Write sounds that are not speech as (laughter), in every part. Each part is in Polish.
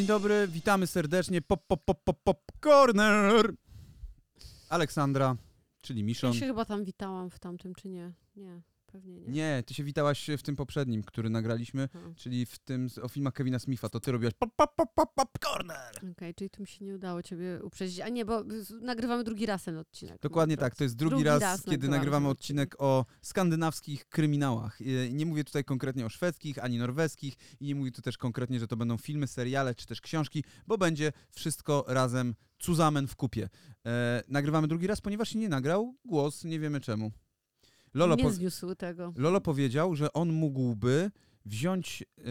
Dzień dobry, witamy serdecznie. Pop, pop, pop, pop, pop, corner. Aleksandra, czyli Ja Miszon. się chyba tam witałam w tamtym, czy nie? Nie, pewnie nie. Nie, ty się witałaś w tym poprzednim, który nagraliśmy, Aha. czyli w tym o filmach Kevina Smitha. To ty robiłaś pop, pop, pop, pop, pop, corner. Okej, czyli tu mi się nie udało ciebie uprzedzić. A nie, bo nagrywamy drugi raz ten odcinek. Dokładnie tak, to jest drugi, Drugi raz, raz kiedy nagrywamy odcinek o skandynawskich kryminałach. I Nie mówię tutaj konkretnie o szwedzkich, ani norweskich i nie mówię tu też konkretnie, że to będą filmy, seriale czy też książki, bo będzie wszystko razem zusammen w kupie. E, nagrywamy drugi raz, ponieważ się nie nagrał głos, nie wiemy czemu. Lolo, nie zniósł tego. Lolo powiedział, że on mógłby wziąć e,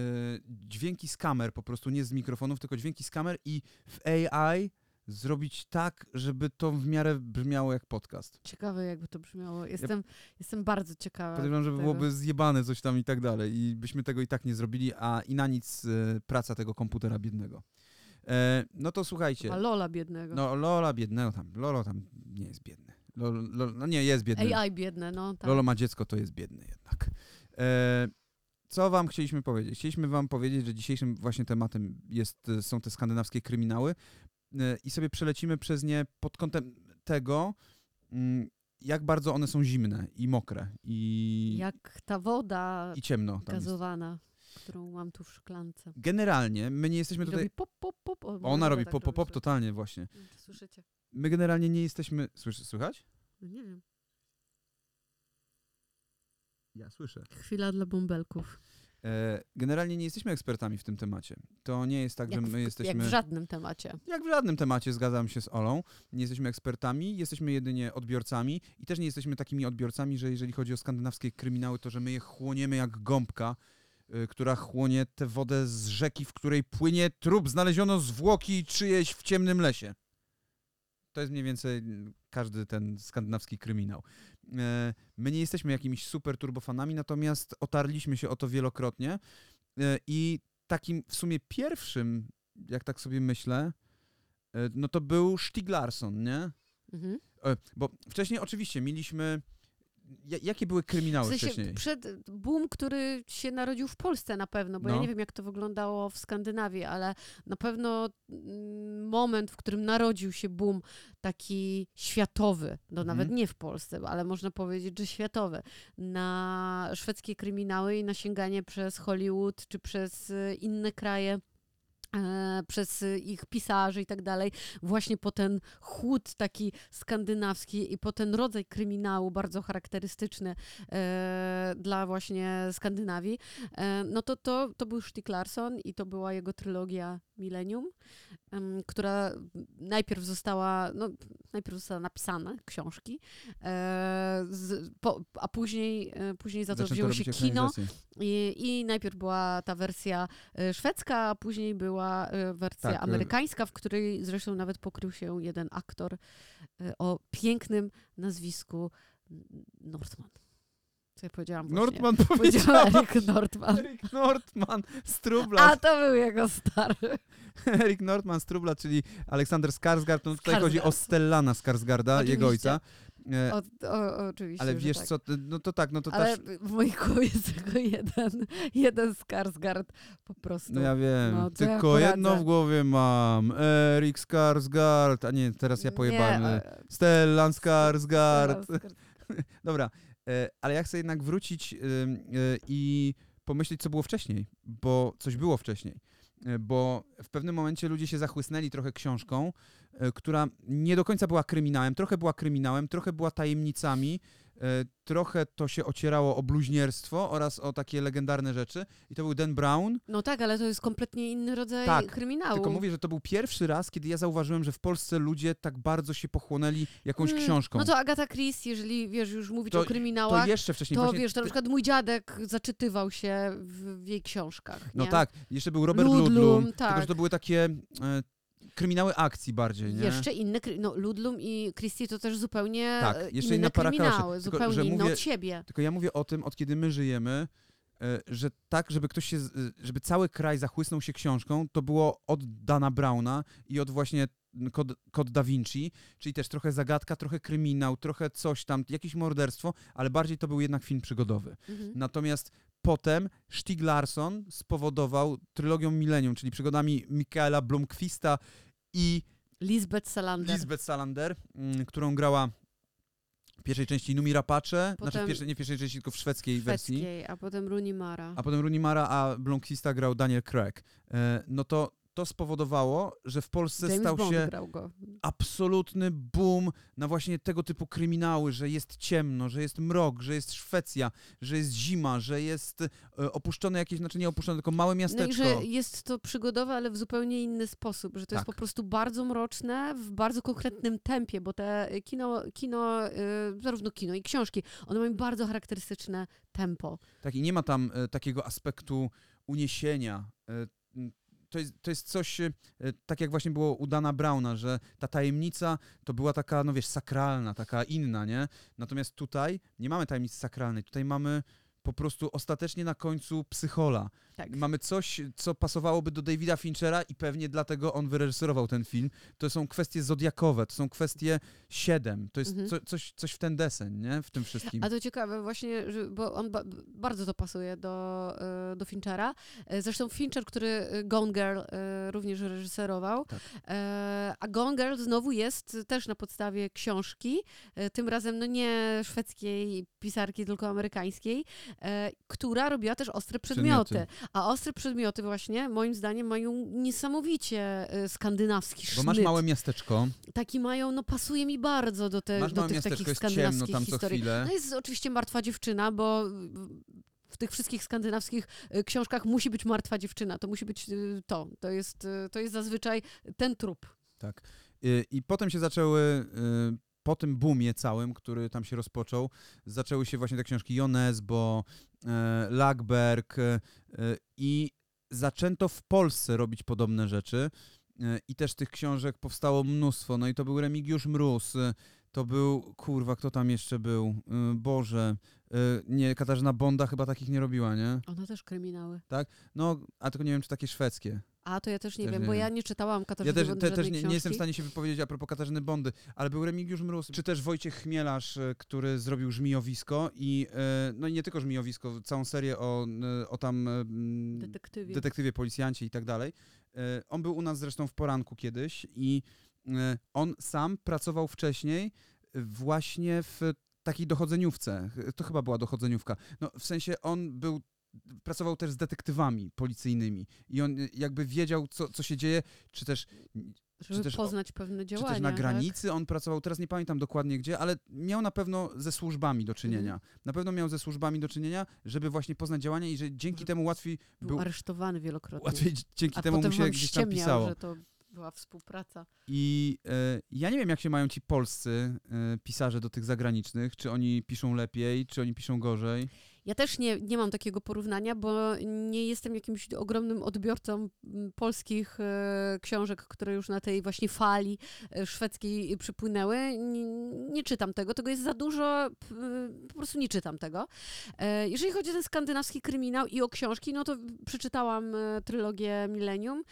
dźwięki z kamer, po prostu nie z mikrofonów, tylko dźwięki z kamer i w AI zrobić tak, żeby to w miarę brzmiało jak podcast. Ciekawe, jakby to brzmiało. Jestem, jestem bardzo ciekawa. Podejrzewam, że tego. byłoby zjebane coś tam i tak dalej i byśmy tego i tak nie zrobili, a i na nic e, praca tego komputera biednego. E, no to słuchajcie, A Lola biednego. no Lola biednego tam, Lolo tam nie jest biedny. Lolo, Lolo, no nie, jest biedny. AI biedne, no tak. Lolo ma dziecko, to jest biedny jednak. E, co wam chcieliśmy powiedzieć? Chcieliśmy wam powiedzieć, że dzisiejszym właśnie tematem jest, e, są te skandynawskie kryminały e, i sobie przelecimy przez nie pod kątem tego, mm, jak bardzo one są zimne i mokre i, Jak ta woda i ciemno tam jest. gazowana, którą mam tu w szklance. Generalnie my nie jesteśmy I tutaj... robi pop, pop, pop. O, Ona robi tak pop, pop, pop, totalnie właśnie. Czy Słyszycie? My generalnie nie jesteśmy... Słyszy, słychać? No nie wiem. Ja słyszę. Chwila dla bąbelków. E, generalnie nie jesteśmy ekspertami w tym temacie. To nie jest tak, Jak, że w, my jesteśmy... jak w żadnym temacie. Jak w żadnym temacie zgadzam się z Olą. Nie jesteśmy ekspertami, jesteśmy jedynie odbiorcami i też nie jesteśmy takimi odbiorcami, że jeżeli chodzi o skandynawskie kryminały, to że my je chłoniemy jak gąbka, która chłonie tę wodę z rzeki, w której płynie trup. Znaleziono zwłoki czyjeś w ciemnym lesie. To jest mniej więcej mm, każdy ten skandynawski kryminał. E, My nie jesteśmy jakimiś super turbofanami, natomiast otarliśmy się o to wielokrotnie E, i takim w sumie pierwszym, jak tak sobie myślę, e, no to był Stieg Larsson, nie? Mhm. Bo wcześniej oczywiście mieliśmy... ja- Jakie były kryminały W sensie wcześniej? przed boom, który się narodził w Polsce na pewno, bo ja No. nie wiem, jak to wyglądało w Skandynawii, ale na pewno mm, moment, w którym narodził się boom taki światowy, no nawet nie w Polsce, ale można powiedzieć, że światowy, na szwedzkie kryminały i na sięganie przez Hollywood czy przez y, inne kraje przez y, ich pisarzy i tak dalej, właśnie po ten chłód taki skandynawski i po ten rodzaj kryminału bardzo charakterystyczny e, dla właśnie Skandynawii, e, no to, to, to był Stieg Larsson i to była jego trylogia Millennium, em, która najpierw została, no, najpierw została napisana, książki, e, z, po, a później, e, później za to Zaczęto wzięło się kino, i, I najpierw była ta wersja e, szwedzka, a później była wersja Tak, amerykańska, w której zresztą nawet pokrył się jeden aktor o pięknym nazwisku N- Nordman. Co ja powiedziałam właśnie? Nordman Powiedziała powiedział. Erik Nordman. Erik Nordman z A Trubla. to był jego stary. (laughs) Erik Nordman z Trubla, czyli Aleksander Skarsgård. No tutaj chodzi o. Stellana Skarsgarda, jego ojca. E, O, o, oczywiście, Ale wiesz tak. co, no to tak, no to Ale też... w moich głowie jest tylko jeden, jeden Skarsgård po prostu. No ja wiem, No, ja tylko poradzę. jedno w głowie mam. Erik Skarsgård, a nie, teraz ja pojebałem. Nie, Stellan Skarsgård. Skarsgård. (laughs) Dobra, ale ja chcę jednak wrócić e, i pomyśleć, co było wcześniej, bo coś było wcześniej. E, Bo w pewnym momencie ludzie się zachłysnęli trochę książką, e, która nie do końca była kryminałem, trochę była kryminałem, trochę była tajemnicami, e, trochę to się ocierało o bluźnierstwo oraz o takie legendarne rzeczy. I to był Dan Brown. No tak, ale to jest kompletnie inny rodzaj Tak, kryminału. Tylko mówię, że to był pierwszy raz, kiedy ja zauważyłem, że w Polsce ludzie tak bardzo się pochłonęli jakąś Mm, książką. No to Agata Christie, jeżeli wiesz, już mówić To- o kryminałach, to to, jeszcze wcześniej. właśnie wiesz, to na przykład mój dziadek zaczytywał się w, jej książkach. No nie? tak, jeszcze był Robert Ludlum, Ludlum, tylko tak. że to były takie e, kryminały akcji bardziej, nie? Jeszcze inne, no Ludlum i Christie to też zupełnie Tak, e, jeszcze inne kaloszy. kryminały, Tylko, zupełnie inne mówię- od siebie. Tylko ja mówię o tym, od kiedy my żyjemy, e, że tak, żeby ktoś się, e, żeby cały kraj zachłysnął się książką, to było od Dana Browna i od właśnie Kod, Kod Da Vinci, czyli też trochę zagadka, trochę kryminał, trochę coś tam, jakieś morderstwo, ale bardziej to był jednak film przygodowy. Mhm. Natomiast potem Stieg Larsson spowodował trylogią Millennium, czyli przygodami Michaela Blomqvista i Lisbeth Salander. Lisbeth Salander, mm, którą grała w pierwszej części Numi Rapace, znaczy w pierwszej, nie w pierwszej części, tylko w szwedzkiej, wersji. szwedzkiej, a potem Rooney Mara. A potem Rooney Mara, a Blomqvista grał Daniel Craig. E, no to to spowodowało, że w Polsce James stał Bond się absolutny boom na właśnie tego typu kryminały, że jest ciemno, że jest mrok, że jest Szwecja, że jest zima, że jest e, opuszczone jakieś, znaczy nie opuszczone, tylko małe No i miasteczko. że jest to przygodowe, ale w zupełnie inny sposób, że to jest Tak. po prostu bardzo mroczne, w bardzo konkretnym tempie, bo te kino, kino y, zarówno kino i książki, one mają bardzo charakterystyczne tempo. Tak, i nie ma tam e, takiego aspektu uniesienia. To, jest, to jest coś, e, tak jak właśnie było u Dana Browna, że ta tajemnica to była taka, no wiesz, sakralna, taka inna, nie? Natomiast tutaj nie mamy tajemnicy sakralnej, tutaj mamy po prostu ostatecznie na końcu psychola. Tak. Mamy coś, co pasowałoby do Davida Finchera i pewnie dlatego on wyreżyserował ten film. To są kwestie zodiakowe, to są kwestie siedem, to jest Mhm. co, coś, coś w ten deseń, nie? W tym wszystkim. A to ciekawe właśnie, bo on ba bardzo to pasuje do, e, do Finchera. E, Zresztą Fincher, który e, Gone Girl również reżyserował. Tak. A Gone Girl znowu jest też na podstawie książki, tym razem no nie szwedzkiej pisarki, tylko amerykańskiej, która robiła też ostre przedmioty. Przedmioty. A ostre przedmioty właśnie moim zdaniem mają niesamowicie e, skandynawski Bo sznyt. masz małe miasteczko, Taki mają, no pasuje mi bardzo do, te, masz do tych takich ciemno skandynawskich tam historii. No jest oczywiście martwa dziewczyna, bo w tych wszystkich skandynawskich y, książkach musi być martwa dziewczyna. To musi być y, to. To jest, y, to jest zazwyczaj ten trup. Tak. Y, I potem się zaczęły, y, po tym boomie całym, który tam się rozpoczął, zaczęły się właśnie te książki Jonesbo, e, Lackberg e, i zaczęto w Polsce robić podobne rzeczy. E, I też tych książek powstało mnóstwo. No i to był Remigiusz Mróz, to był, kurwa, kto tam jeszcze był? Boże, nie, Katarzyna Bonda chyba takich nie robiła, nie? Ona też kryminały. No, a tylko nie wiem, czy takie szwedzkie. A to ja też nie Też wiem, nie bo wiem. ja nie czytałam Katarzyny Ja też, Bondy te, też nie, nie jestem w stanie się wypowiedzieć a propos Katarzyny Bondy, ale był Remigiusz Mróz, czy też Wojciech Chmielarz, e, który zrobił Żmijowisko i e, no i nie tylko Żmijowisko, całą serię o, e, o tam Detektywie. detektywie, policjancie i tak dalej. On był u nas zresztą w poranku kiedyś i on sam pracował wcześniej właśnie w takiej dochodzeniówce. To chyba była dochodzeniówka. No, w sensie on był pracował też z detektywami policyjnymi i on e, jakby wiedział, co, co się dzieje, czy też żeby też o- poznać pewne czy działania. też na tak? granicy on pracował, teraz nie pamiętam dokładnie gdzie, ale miał na pewno ze służbami do czynienia. Mhm. Na pewno miał ze służbami do czynienia, żeby właśnie poznać działania i że dzięki Że temu łatwiej Był, był, aresztowany wielokrotnie. łatwiej dzięki A temu mu się gdzieś tam pisało. że to była współpraca. I e, ja nie wiem, jak się mają ci polscy e, pisarze do tych zagranicznych, czy oni piszą lepiej, czy oni piszą gorzej. Ja też nie, nie mam takiego porównania, bo nie jestem jakimś ogromnym odbiorcą polskich e, książek, które już na tej właśnie fali e, szwedzkiej przypłynęły. Nie, nie czytam tego, tego jest za dużo, po prostu nie czytam tego. E, jeżeli chodzi o ten skandynawski kryminał i o książki, no to przeczytałam trylogię Millennium,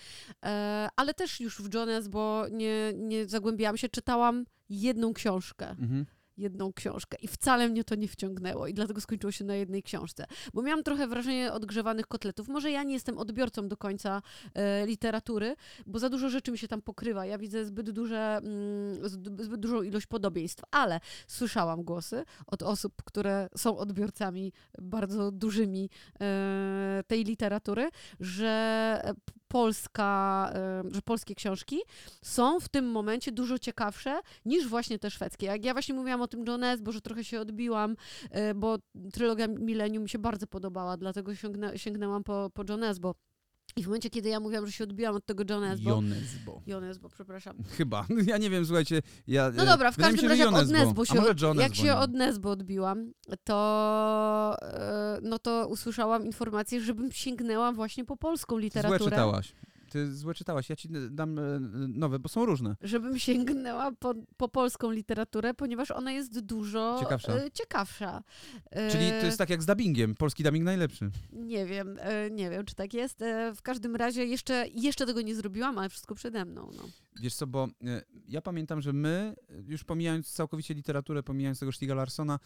ale też już w Jones, bo nie, nie zagłębiałam się, czytałam jedną książkę Mhm. Jedną książkę i wcale mnie to nie wciągnęło i dlatego skończyło się na jednej książce. Bo miałam trochę wrażenie odgrzewanych kotletów. Może ja nie jestem odbiorcą do końca e, literatury, bo za dużo rzeczy mi się tam pokrywa. Ja widzę zbyt, duże, mm, zbyt dużą ilość podobieństw, ale słyszałam głosy od osób, które są odbiorcami bardzo dużymi e, tej literatury, że p- polska, że polskie książki są w tym momencie dużo ciekawsze niż właśnie te szwedzkie. Jak ja właśnie mówiłam o tym Jones, bo że trochę się odbiłam, e, bo trylogia Millennium mi się bardzo podobała, dlatego sięgnę, sięgnęłam po, po bo i w momencie, kiedy ja mówiłam, że się odbiłam od tego Jones, bo Jonesbo. Jones, bo przepraszam. (laughs) Chyba. Ja nie wiem, słuchajcie. Ja, No e, dobra, w każdym się, razie od Jonesbo. Nesbo się, od, jak się nie? od Nesbo odbiłam, to, e, no to usłyszałam informację, żebym sięgnęła właśnie po polską Złe literaturę. czytałaś. Ty złe czytałaś. Ja ci dam e, nowe, bo są różne. żebym sięgnęła po, po polską literaturę, ponieważ ona jest dużo Ciekawsza. e, ciekawsza. E, Czyli to jest tak jak z dubbingiem. Polski dubbing najlepszy. Nie wiem, nie wiem, czy tak jest. W każdym razie jeszcze, jeszcze tego nie zrobiłam, ale wszystko przede mną. No. Wiesz co, bo ja pamiętam, że my, już pomijając całkowicie literaturę, pomijając tego Stiga Larsona,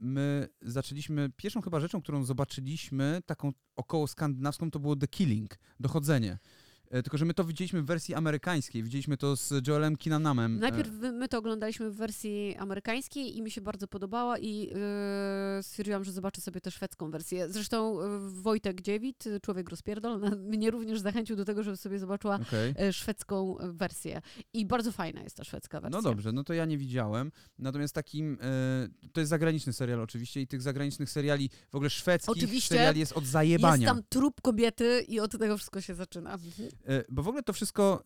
my zaczęliśmy, pierwszą chyba rzeczą, którą zobaczyliśmy, taką około skandynawską, to było The Killing, Dochodzenie. E, Tylko, że my to widzieliśmy w wersji amerykańskiej, widzieliśmy to z Joelem Kinanamem. Najpierw wy- my to oglądaliśmy w wersji amerykańskiej i mi się bardzo podobała i yy, stwierdziłam, że zobaczę sobie tę szwedzką wersję. Zresztą yy, Wojtek Dziewit, człowiek rozpierdol, mnie również zachęcił do tego, żeby sobie zobaczyła e, szwedzką wersję. I bardzo fajna jest ta szwedzka wersja. No dobrze, no to ja nie widziałem. Natomiast takim, e, to jest zagraniczny serial oczywiście i tych zagranicznych seriali, w ogóle szwedzkich Oczywiście seriali jest od Jest zajebania. tam trup kobiety i od tego wszystko się zaczyna. E, bo w ogóle to wszystko...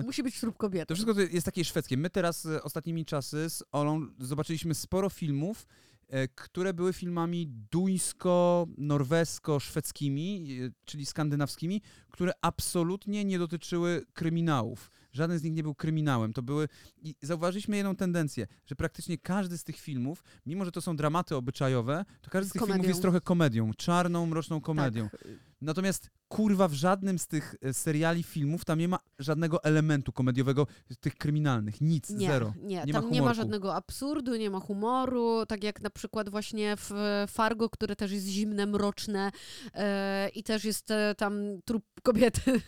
E, Musi być trup kobiety. To wszystko jest takie szwedzkie. My teraz e, ostatnimi czasy z Olą zobaczyliśmy sporo filmów, które były filmami duńsko-norwesko-szwedzkimi, e, czyli skandynawskimi, które absolutnie nie dotyczyły kryminałów. Żaden z nich nie był kryminałem. To były. I zauważyliśmy jedną tendencję, że praktycznie każdy z tych filmów, mimo że to są dramaty obyczajowe, to każdy z tych filmów komedią. jest trochę komedią, czarną, mroczną komedią. Tak. Natomiast kurwa w żadnym z tych e, seriali, filmów tam nie ma żadnego elementu komediowego, tych kryminalnych. Nic, Nie, zero. nie, Nie ma tam nie ma żadnego absurdu, nie ma humoru, tak jak na przykład właśnie w Fargo, które też jest zimne, mroczne e, i też jest e, tam trup kobiety, (laughs)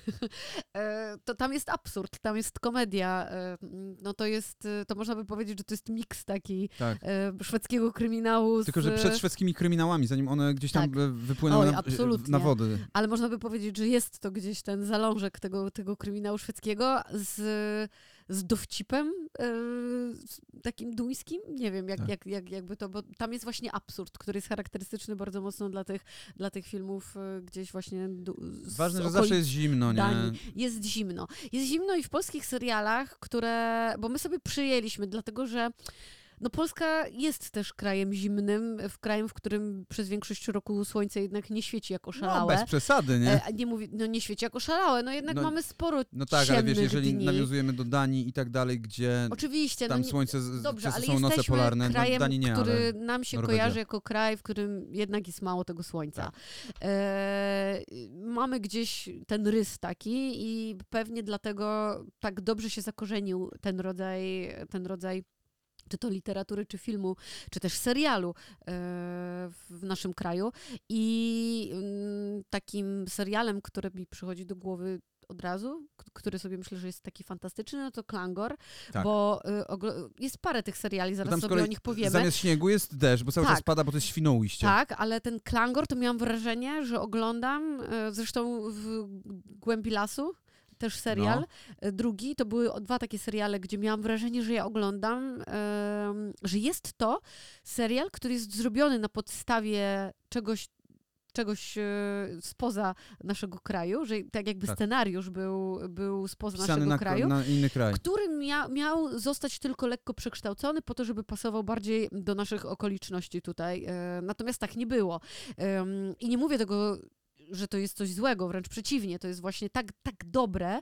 e, to tam jest absurd, tam jest komedia, e, no to jest, e, to można by powiedzieć, że to jest miks taki Tak. e, szwedzkiego kryminału Tylko, z, że przed szwedzkimi kryminałami, zanim one gdzieś tam Tak. e, wypłynęły Oj, na, na wody. Ale można by powiedzieć, że jest to gdzieś ten zalążek tego, tego kryminału szwedzkiego z, z dowcipem z takim duńskim. Nie wiem, jak, Tak. jak, jak, jakby to, bo tam jest właśnie absurd, który jest charakterystyczny bardzo mocno dla tych, dla tych filmów e, gdzieś właśnie du, Ważne, że zawsze jest zimno, nie? Danii. Jest zimno. Jest zimno i w polskich serialach, które. Bo my sobie przyjęliśmy, dlatego że. No Polska jest też krajem zimnym, w krajem, w którym przez większość roku słońce jednak nie świeci jak No, oszalałe. bez przesady, nie? E, nie mówi, no nie świeci jak oszalałe, no jednak No, mamy sporo No tak, ale wiesz, jeżeli dni. nawiązujemy do Danii i tak dalej, gdzie Oczywiście, tam no nie, słońce, dobrze, ale są noce polarne, no krajem, Danii nie, który nam się Norwegia. kojarzy jako kraj, w którym jednak jest mało tego słońca. Tak. E, mamy gdzieś ten rys taki i pewnie dlatego tak dobrze się zakorzenił ten rodzaj, ten rodzaj czy to literatury, czy filmu, czy też serialu e, w naszym kraju. I mm, takim serialem, który mi przychodzi do głowy od razu, który sobie myślę, że jest taki fantastyczny, no to Klangor, Tak. bo oglo- jest parę tych seriali, zaraz sobie o nich powiemy. Zamiast śniegu jest deszcz, bo cały Tak. czas pada, bo to jest świnoujście. Tak, ale ten Klangor to miałam wrażenie, że oglądam, e, zresztą w Głębi Lasu, też serial. No. Drugi to były dwa takie seriale, gdzie miałam wrażenie, że ja oglądam, em, że jest to serial, który jest zrobiony na podstawie czegoś czegoś e, spoza naszego kraju, że tak jakby Tak. scenariusz był, był spoza Pisany naszego na, kraju na inny kraj. który mia, miał zostać tylko lekko przekształcony po to, żeby pasował bardziej do naszych okoliczności tutaj. E, natomiast tak nie było. I nie mówię tego że to jest coś złego, wręcz przeciwnie, to jest właśnie tak, tak dobre,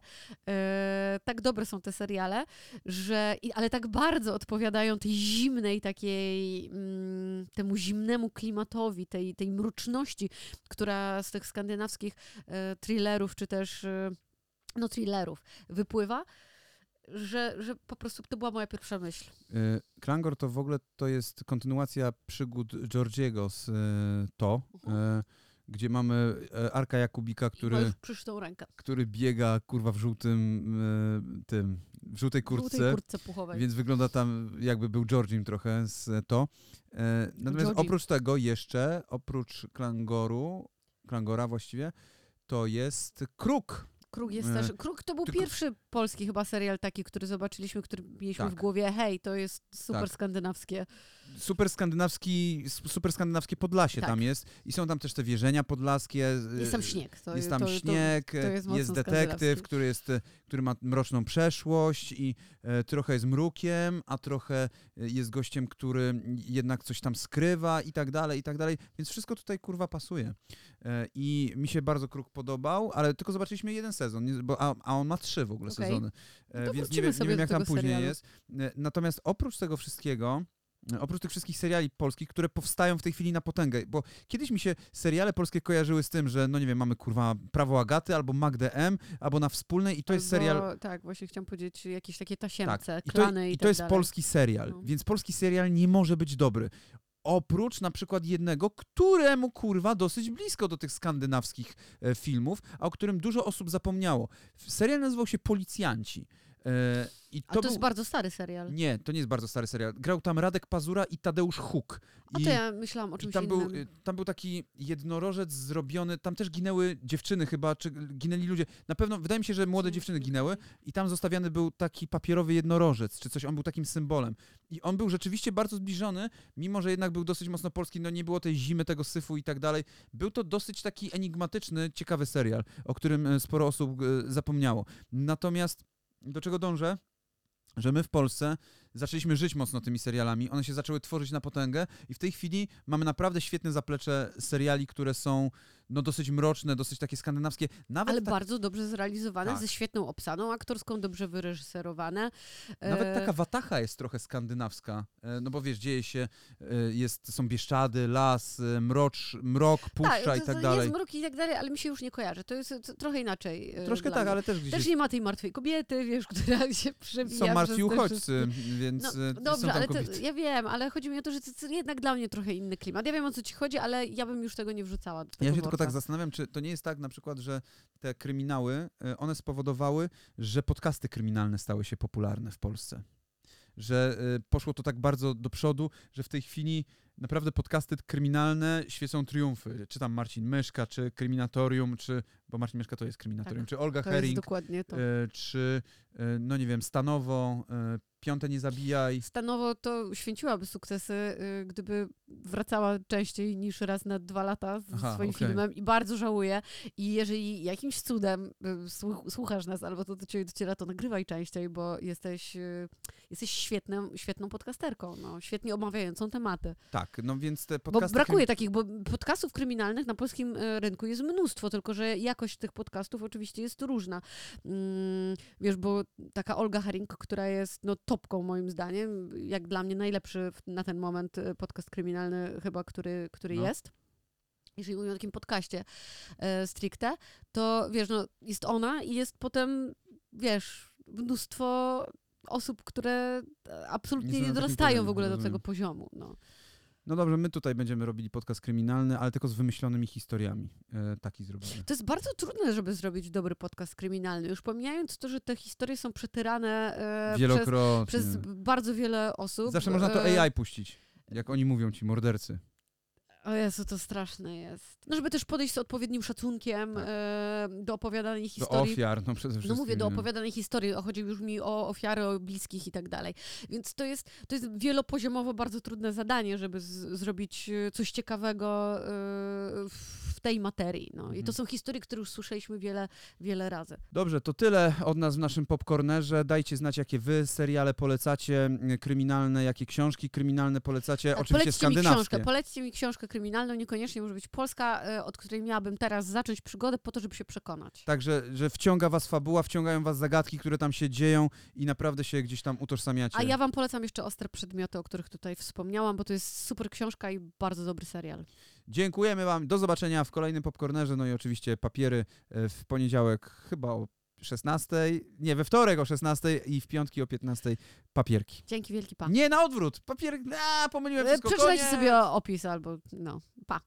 e, tak dobre są te seriale, że, ale tak bardzo odpowiadają tej zimnej takiej, mm, temu zimnemu klimatowi, tej, tej mruczności, która z tych skandynawskich e, thrillerów, czy też e, no thrillerów wypływa, że, że po prostu to była moja pierwsza myśl. Y, Klangor to w ogóle to jest kontynuacja przygód Georgiego z To, Mhm. y, gdzie mamy y, Arka Jakubika, Który... który, biega kurwa w żółtym y, tym, w żółtej kurtce. żółtej kurtce puchowej. Więc wygląda tam, jakby był Georgiem trochę z to. E, natomiast Georgie. oprócz tego jeszcze, oprócz Klangoru, Klangora właściwie, to jest Kruk. Kruk jest E, też. Kruk to był tylko- pierwszy polski chyba serial taki, który zobaczyliśmy, który mieliśmy Tak. w głowie. Hej, to jest super Tak. skandynawskie. Super skandynawski, super skandynawskie Podlasie Tak. tam jest. I są tam też te wieżenia podlaskie. Jest tam e, śnieg. To, jest to, tam to, śnieg, to jest jest detektyw, który, jest, e, który ma mroczną przeszłość i e, trochę jest mrukiem, a trochę e, jest gościem, który jednak coś tam skrywa i tak dalej, i tak dalej. Więc wszystko tutaj kurwa pasuje. E, I mi się bardzo Kruk podobał, ale tylko zobaczyliśmy jeden sezon, bo, a, a on ma trzy w ogóle Okej. sezony. No E, to więc nie nie wiem jak tam później serialu. jest. E, Natomiast oprócz tego wszystkiego, e, oprócz tych wszystkich seriali polskich, które powstają w tej chwili na potęgę, bo kiedyś mi się seriale polskie kojarzyły z tym, że no nie wiem, mamy kurwa Prawo Agaty albo Magdę M, albo na Wspólnej i to jest Albo- serial... Tak, właśnie chciałam powiedzieć jakieś takie tasiemce, Tak. I to, klany i, i tak to jest dalej. polski serial, No. więc polski serial nie może być dobry. Oprócz na przykład jednego, któremu kurwa dosyć blisko do tych skandynawskich e, filmów, a o którym dużo osób zapomniało. Serial nazywał się Policjanci. E, I A to to, jest był... bardzo stary serial. Nie, to nie jest bardzo stary serial. Grał tam Radek Pazura i Tadeusz Huk. A I, to ja myślałam o i czymś tam, był, innym. y, tam był taki jednorożec zrobiony, tam też ginęły dziewczyny chyba, czy ginęli ludzie. Na pewno, wydaje mi się, że młode dziewczyny ginęły i tam zostawiany był taki papierowy jednorożec, czy coś, on był takim symbolem. I on był rzeczywiście bardzo zbliżony, mimo że jednak był dosyć mocno polski, no nie było tej zimy, tego syfu i tak dalej. Był to dosyć taki enigmatyczny, ciekawy serial, o którym e, sporo osób e, zapomniało. Natomiast do czego dążę? Że my w Polsce zaczęliśmy żyć mocno tymi serialami, one się zaczęły tworzyć na potęgę i w tej chwili mamy naprawdę świetne zaplecze seriali, które są no dosyć mroczne, dosyć takie skandynawskie. Nawet, Ale tak, bardzo dobrze zrealizowane, Tak. ze świetną obsadą aktorską, dobrze wyreżyserowane. nawet E, taka watacha jest trochę skandynawska, e, no bo wiesz, dzieje się, e, jest, są Bieszczady, las, mrocz, mrok, puszcza to, i tak dalej. Jest mrok i tak dalej, ale mi się już nie kojarzy. To jest trochę inaczej. Troszkę tak, mnie. ale też gdzieś Też jest, nie ma tej martwej kobiety, wiesz, (laughs) która się przewija są martwi uchodźcy, więc No, dobrze, ale ja wiem, ale chodzi mi o to, że to, to jednak dla mnie trochę inny klimat. Ja wiem, o co ci chodzi, ale ja bym już tego nie wrzucała do tego Ja. Tak zastanawiam, czy to nie jest tak na przykład, że te kryminały, e, one spowodowały, że podcasty kryminalne stały się popularne w Polsce. Że e, poszło to tak bardzo do przodu, że w tej chwili naprawdę podcasty kryminalne świecą triumfy. Czy tam Marcin Myszka, czy Kryminatorium, czy, bo Marcin Myszka to jest Kryminatorium, Tak, czy Olga To jest Herring, dokładnie to. e, czy no nie wiem, Stanowo, Piąte Nie Zabijaj. Stanowo to święciłaby sukcesy, y, gdyby wracała częściej niż raz na dwa lata z Aha, swoim okej. filmem i bardzo żałuję. I jeżeli jakimś cudem y, słuch- słuchasz nas albo to do ciebie dociera, to nagrywaj częściej, bo jesteś, y, jesteś świetną, świetną podcasterką, no, świetnie omawiającą tematy. Tak, no więc te Bo podcasty... brakuje takich, bo podcastów kryminalnych na polskim rynku jest mnóstwo, tylko że jakość tych podcastów oczywiście jest różna. Mm, wiesz, bo taka Olga Herring, która jest no, topką moim zdaniem, jak dla mnie najlepszy na ten moment y, podcast kryminalny chyba, który, który No. jest. Jeżeli mówimy o takim podcaście e, stricte, to wiesz, no, jest ona i jest potem, wiesz, mnóstwo osób, które e, absolutnie Nie nie, dorastają w ogóle do rozumiem. tego poziomu. No. No dobrze, my tutaj będziemy robili podcast kryminalny, ale tylko z wymyślonymi historiami. E, taki zrobimy. To jest bardzo trudne, żeby zrobić dobry podcast kryminalny. Już pomijając to, że te historie są przetyrane e, przez, Wielokrotnie. przez bardzo wiele osób. Zawsze można to e, AI puścić, jak oni mówią ci, mordercy. O Jezu, to straszne jest. No, żeby też podejść z odpowiednim szacunkiem Tak. e, do opowiadanej Do historii. ofiar, no przede No wszystkim. mówię, do opowiadanej historii, chodzi już mi o ofiary, o bliskich i tak dalej. Więc to jest, to jest wielopoziomowo bardzo trudne zadanie, żeby z, zrobić e, coś ciekawego e, w tej materii. No. I Mhm. to są historie, które już słyszeliśmy wiele, wiele razy. Dobrze, to tyle od nas w naszym popcornerze. Dajcie znać, jakie wy seriale polecacie, kryminalne, jakie książki kryminalne polecacie, Tak, oczywiście polećcie mi skandynawskie. książkę, polećcie mi książkę kryminalną, niekoniecznie może być polska, e, od której miałabym teraz zacząć przygodę po to, żeby się przekonać. Także, że wciąga was fabuła, wciągają was zagadki, które tam się dzieją i naprawdę się gdzieś tam utożsamiacie. A ja wam polecam jeszcze Ostre Przedmioty, o których tutaj wspomniałam, bo to jest super książka i bardzo dobry serial. Dziękujemy wam, do zobaczenia w kolejnym popcornerze, no i oczywiście papiery e, w poniedziałek chyba o 16, nie, we wtorek o 16 i w piątki o 15 papierki. Dzięki wielki, pa. Nie na odwrót, papier, a pomyliłem E, wszystko, Przeczytajcie sobie opis albo, no, pa.